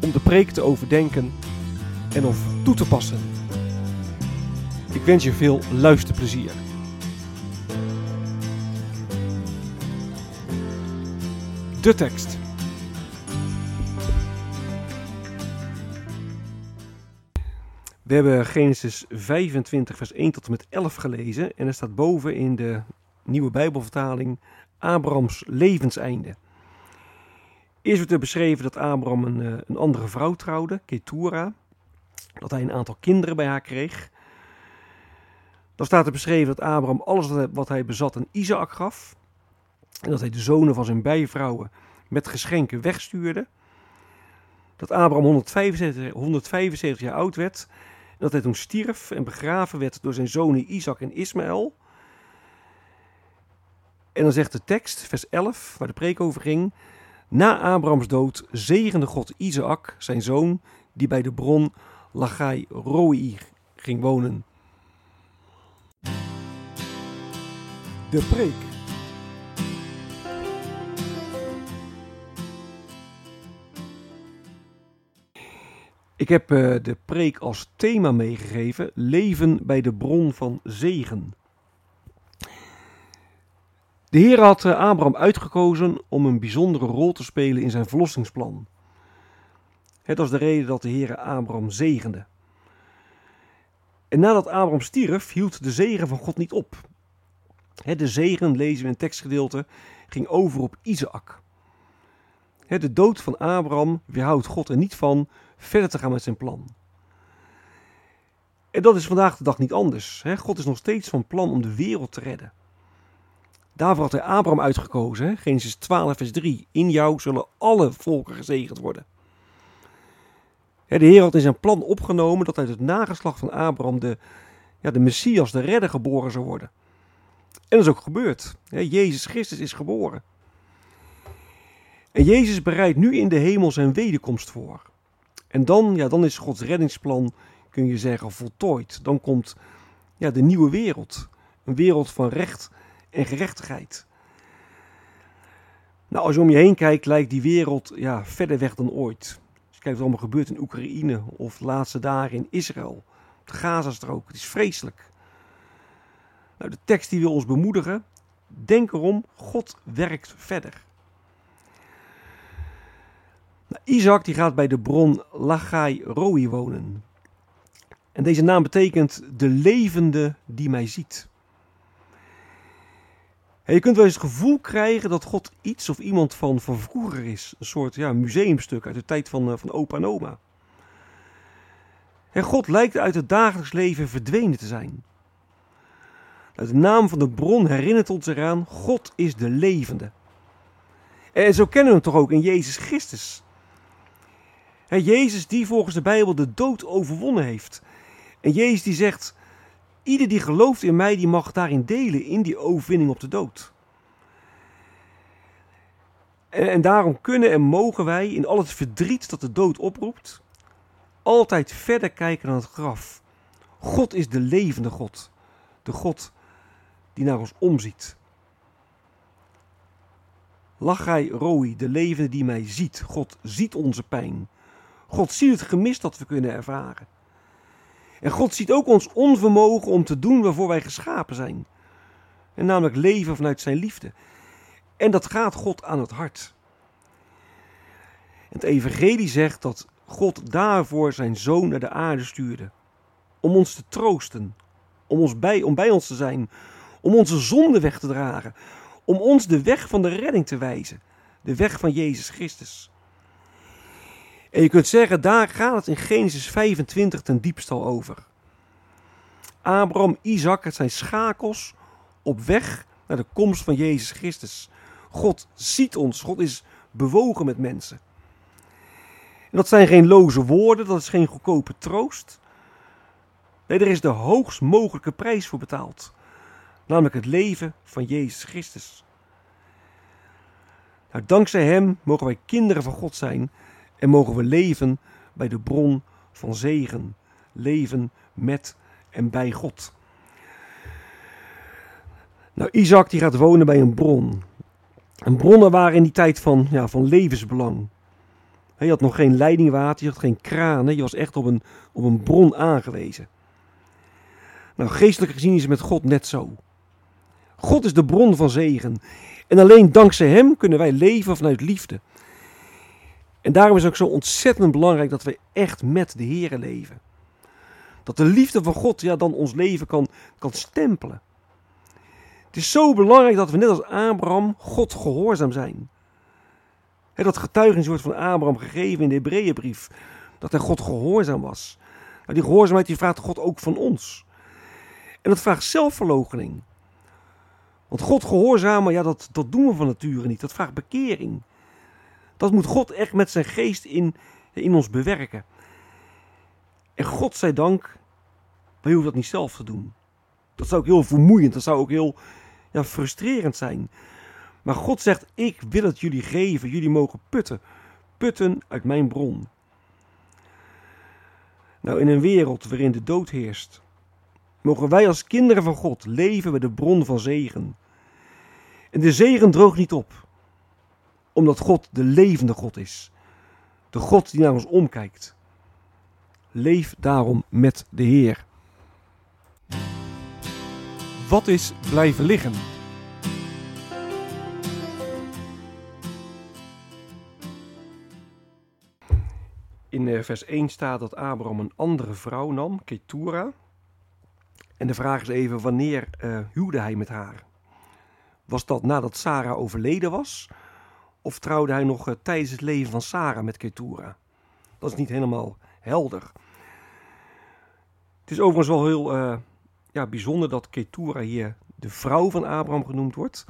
om de preek te overdenken en of toe te passen. Ik wens je veel luisterplezier. De tekst. We hebben Genesis 25, vers 1 tot en met 11 gelezen. En er staat boven in de nieuwe Bijbelvertaling Abrahams levenseinde. Eerst wordt er beschreven dat Abraham een, eh, een andere vrouw trouwde, Ketura. Dat hij een aantal kinderen bij haar kreeg. Dan staat er beschreven dat Abraham alles wat hij bezat aan Isaac gaf. En dat hij de zonen van zijn bijvrouwen met geschenken wegstuurde. Dat Abraham 175, 175 jaar oud werd. En dat hij toen stierf en begraven werd door zijn zonen Isaac en Ismaël. En dan zegt de tekst, vers 11, waar de preek over ging. Na Abrahams dood zegende God Isaac, zijn zoon, die bij de bron Lagai Roi ging wonen. De preek. Ik heb uh, de preek als thema meegegeven: Leven bij de bron van zegen. De Heer had uh, Abraham uitgekozen om een bijzondere rol te spelen in zijn verlossingsplan. Het was de reden dat de Heer Abraham zegende. En nadat Abraham stierf, hield de zegen van God niet op. De zegen, lezen we in het tekstgedeelte, ging over op Isaac. De dood van Abraham weerhoudt God er niet van verder te gaan met zijn plan. En dat is vandaag de dag niet anders. God is nog steeds van plan om de wereld te redden. Daarvoor had hij Abraham uitgekozen. Genesis 12, vers 3. In jou zullen alle volken gezegend worden. De Heer had in zijn plan opgenomen dat uit het nageslacht van Abraham de, ja, de Messias, de redder, geboren zou worden. En dat is ook gebeurd. Jezus Christus is geboren. En Jezus bereidt nu in de hemel zijn wederkomst voor. En dan, ja, dan is Gods reddingsplan, kun je zeggen, voltooid. Dan komt ja, de nieuwe wereld. Een wereld van recht en gerechtigheid. Nou, als je om je heen kijkt, lijkt die wereld ja, verder weg dan ooit. Als je kijkt wat er allemaal gebeurt in Oekraïne of de laatste dagen in Israël, de Gazastrook, het is vreselijk. Nou, de tekst die wil ons bemoedigen. Denk erom, God werkt verder. Nou, Isaac die gaat bij de bron Lagai Roi wonen. En deze naam betekent de levende die mij ziet. En je kunt wel eens het gevoel krijgen dat God iets of iemand van, vroeger is. Een soort ja, museumstuk uit de tijd van, eh, van opa en oma. En God lijkt uit het dagelijks leven verdwenen te zijn. De naam van de bron herinnert ons eraan, God is de levende. En zo kennen we hem toch ook in Jezus Christus. Jezus die volgens de Bijbel de dood overwonnen heeft. En Jezus die zegt, ieder die gelooft in mij, die mag daarin delen, in die overwinning op de dood. En, en daarom kunnen en mogen wij in al het verdriet dat de dood oproept, altijd verder kijken naar het graf. God is de levende God. De God die naar ons omziet. Lachai Roi, de levende die mij ziet. God ziet onze pijn. God ziet het gemis dat we kunnen ervaren. En God ziet ook ons onvermogen om te doen waarvoor wij geschapen zijn. En namelijk leven vanuit zijn liefde. En dat gaat God aan het hart. Het evangelie zegt dat God daarvoor zijn zoon naar de aarde stuurde. Om ons te troosten, om, ons bij, om bij ons te zijn, om onze zonde weg te dragen, om ons de weg van de redding te wijzen, de weg van Jezus Christus. En je kunt zeggen, daar gaat het in Genesis 25 ten diepste al over. Abraham, Isaac, het zijn schakels op weg naar de komst van Jezus Christus. God ziet ons, God is bewogen met mensen. En dat zijn geen loze woorden, dat is geen goedkope troost. Nee, er is de hoogst mogelijke prijs voor betaald. Namelijk het leven van Jezus Christus. Nou, dankzij Hem mogen wij kinderen van God zijn en mogen we leven bij de bron van zegen. Leven met en bij God. Nou, Isaac die gaat wonen bij een bron. En bronnen waren in die tijd van, ja, van levensbelang. Je had nog geen leidingwater, je had geen kranen, je was echt op een, op een bron aangewezen. Nou, geestelijk gezien is het met God net zo. God is de bron van zegen. En alleen dankzij Hem kunnen wij leven vanuit liefde. En daarom is het ook zo ontzettend belangrijk dat we echt met de Here leven. Dat de liefde van God ja, dan ons leven kan, kan stempelen. Het is zo belangrijk dat we net als Abraham God gehoorzaam zijn. Dat getuigenis wordt van Abraham gegeven in de Hebreeënbrief. Dat hij God gehoorzaam was. Maar die gehoorzaamheid die vraagt God ook van ons. En dat vraagt zelfverloochening. Want God gehoorzamen, ja, dat, dat doen we van nature niet. Dat vraagt bekering. Dat moet God echt met zijn geest in, in ons bewerken. En God zij dank, wij hoeven dat niet zelf te doen. Dat zou ook heel vermoeiend, dat zou ook heel ja, frustrerend zijn. Maar God zegt, ik wil het jullie geven, jullie mogen putten. Putten uit mijn bron. Nou, in een wereld waarin de dood heerst, mogen wij als kinderen van God leven bij de bron van zegen. En de zegen droogt niet op, omdat God de levende God is. De God die naar ons omkijkt. Leef daarom met de Heer. Wat is blijven liggen? In eh, vers 1 staat dat Abraham een andere vrouw nam, Ketura. En de vraag is even, wanneer uh, huwde hij met haar? Was dat nadat Sarah overleden was? Of trouwde hij nog uh, tijdens het leven van Sarah met Ketura? Dat is niet helemaal helder. Het is overigens wel heel uh, ja, bijzonder dat Ketura hier de vrouw van Abraham genoemd wordt.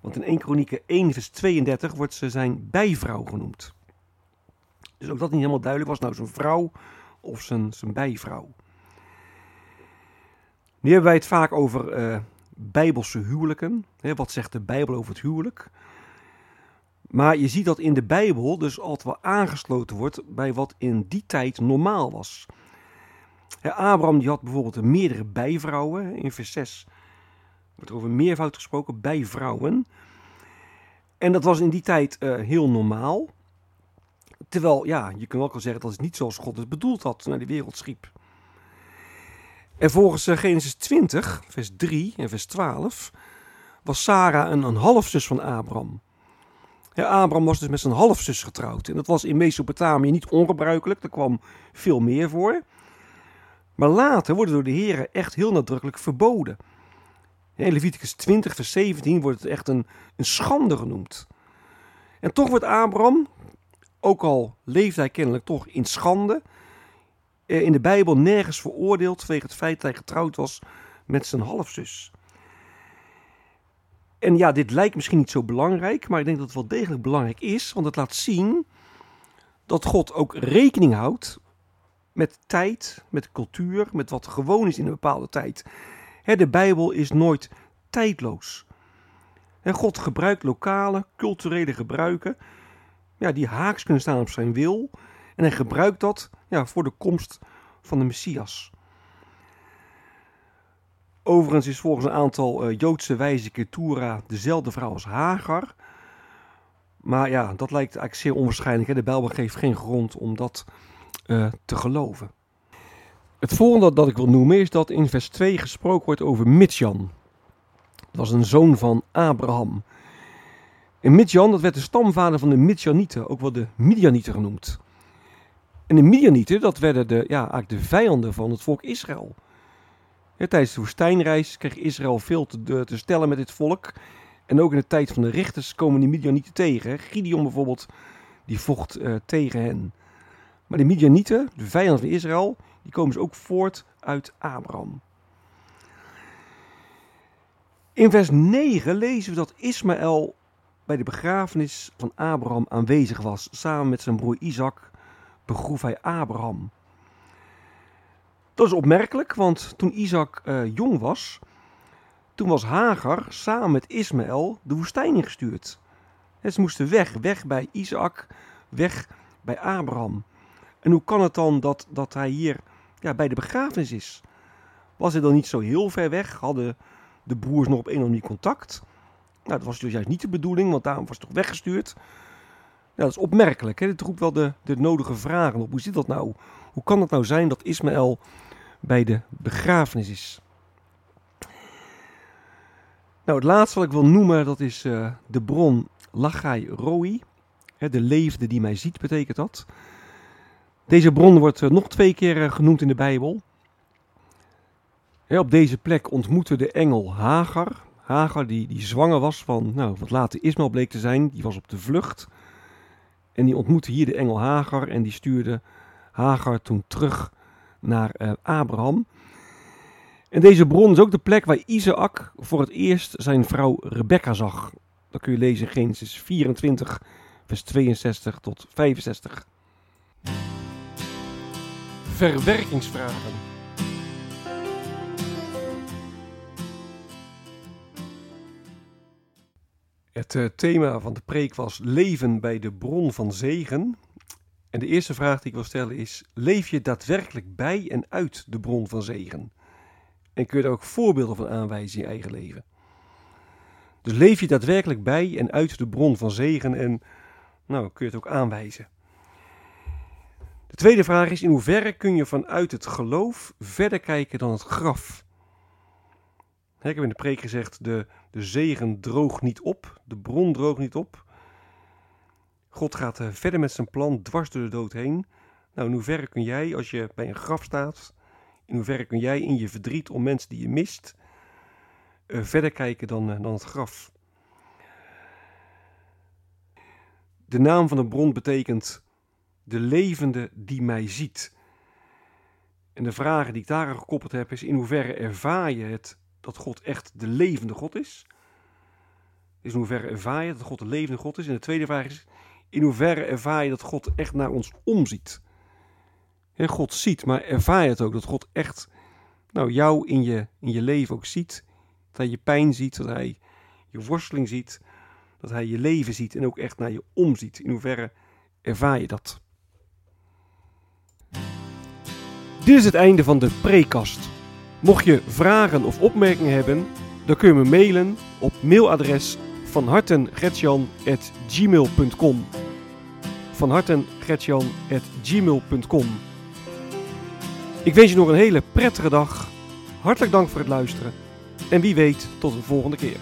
Want in 1 Kronieken 1 vers 32 wordt ze zijn bijvrouw genoemd. Dus ook dat niet helemaal duidelijk was, nou zijn vrouw of zijn, zijn bijvrouw. Nu hebben wij het vaak over uh, bijbelse huwelijken. Wat zegt de Bijbel over het huwelijk? Maar je ziet dat in de Bijbel dus altijd wel aangesloten wordt bij wat in die tijd normaal was. Abraham die had bijvoorbeeld meerdere bijvrouwen. In vers 6 wordt er over meervoud gesproken, bijvrouwen. En dat was in die tijd uh, heel normaal. Terwijl, ja, je kunt ook wel zeggen dat het niet zoals God het bedoeld had naar de wereld schiep. En volgens uh, Genesis 20, vers 3 en vers 12, was Sarah een, een halfzus van Abraham. Abraham was dus met zijn halfzus getrouwd. En dat was in Mesopotamië niet ongebruikelijk, er kwam veel meer voor. Maar later wordt het door de heren echt heel nadrukkelijk verboden. In Leviticus 20, vers 17 wordt het echt een, een schande genoemd. En toch wordt Abraham, ook al leefde hij kennelijk toch in schande, eh, in de Bijbel nergens veroordeeld vanwege het feit dat hij getrouwd was met zijn halfzus. En ja, dit lijkt misschien niet zo belangrijk, maar ik denk dat het wel degelijk belangrijk is, want het laat zien dat God ook rekening houdt met tijd, met cultuur, met wat gewoon is in een bepaalde tijd. de Bijbel is nooit tijdloos. God gebruikt lokale, culturele gebruiken ja, die haaks kunnen staan op zijn wil. En hij gebruikt dat ja, voor de komst van de Messias. Overigens is volgens een aantal uh, Joodse wijze Ketura dezelfde vrouw als Hagar. Maar ja, dat lijkt eigenlijk zeer onwaarschijnlijk. Hè? De Bijbel geeft geen grond om dat uh, te geloven. Het volgende dat ik wil noemen is dat in vers 2 gesproken wordt over Midjan. Dat was een zoon van Abraham. En Midjan, dat werd de stamvader van de Midjanieten, ook wel de Midianieten genoemd. En de Midianieten, dat werden de, ja, eigenlijk de vijanden van het volk Israël. Tijdens de woestijnreis kreeg Israël veel te, te, stellen met dit volk. En ook in de tijd van de richters komen die Midianieten tegen. Gideon bijvoorbeeld, die vocht uh, tegen hen. Maar de Midianieten, de vijanden van Israël, die komen dus ook voort uit Abraham. In vers 9 lezen we dat Ismaël bij de begrafenis van Abraham aanwezig was. Samen met zijn broer Isaac begroef hij Abraham. Dat is opmerkelijk, want toen Isaac uh, jong was, toen was Hagar samen met Ismaël de woestijn ingestuurd. En ze moesten weg, weg bij Isaac, weg bij Abraham. En hoe kan het dan dat, dat hij hier ja, bij de begrafenis is? Was hij dan niet zo heel ver weg? Hadden de broers nog op een of andere contact? Nou, dat was dus juist niet de bedoeling, want daarom was het toch weggestuurd. Ja, dat is opmerkelijk. Hè? Dit roept wel de, de nodige vragen op. Hoe zit dat nou? Hoe kan het nou zijn dat Ismaël bij de begrafenis is? Nou, het laatste wat ik wil noemen, dat is uh, de bron Lachai Roi. De leefde die mij ziet, betekent dat. Deze bron wordt uh, nog twee keer uh, genoemd in de Bijbel. op deze plek ontmoette de engel Hagar. Hagar die, die zwanger was van, nou, wat later Ismaël bleek te zijn, die was op de vlucht. En die ontmoette hier de engel Hagar en die stuurde Hagar toen terug naar uh, Abraham. En deze bron is ook de plek waar Isaac voor het eerst zijn vrouw Rebecca zag. Dat kun je lezen in Genesis 24, vers 62 tot 65. Verwerkingsvragen. Het uh, thema van de preek was leven bij de bron van zegen. En de eerste vraag die ik wil stellen is: leef je daadwerkelijk bij en uit de bron van zegen? En kun je er ook voorbeelden van aanwijzen in je eigen leven? Dus leef je daadwerkelijk bij en uit de bron van zegen en nou, kun je het ook aanwijzen. De tweede vraag is: in hoeverre kun je vanuit het geloof verder kijken dan het graf? Ik heb in de preek gezegd: de, de zegen droogt niet op, de bron droogt niet op. God gaat eh, verder met zijn plan dwars door de dood heen. Nou, in hoeverre kun jij, als je bij een graf staat, in hoeverre kun jij in je verdriet om mensen die je mist, uh, verder kijken dan, uh, dan het graf? De naam van de bron betekent de levende die mij ziet. En de vragen die ik daaraan gekoppeld heb is: in hoeverre ervaar je het dat God echt de levende God is? Dus in hoeverre ervaar je dat God de levende God is? En de tweede vraag is: in hoeverre ervaar je dat God echt naar ons omziet? En God ziet, maar ervaar je het ook dat God echt nou, jou in je, in je leven ook ziet? Dat hij je pijn ziet, dat hij je worsteling ziet, dat hij je leven ziet en ook echt naar je omziet. In hoeverre ervaar je dat? Dit is het einde van de prekast. Mocht je vragen of opmerkingen hebben, dan kun je me mailen op mailadres van hartengretjan.gmail.com van hartengretjan.gmail.com Ik wens je nog een hele prettige dag. Hartelijk dank voor het luisteren. En wie weet tot een volgende keer.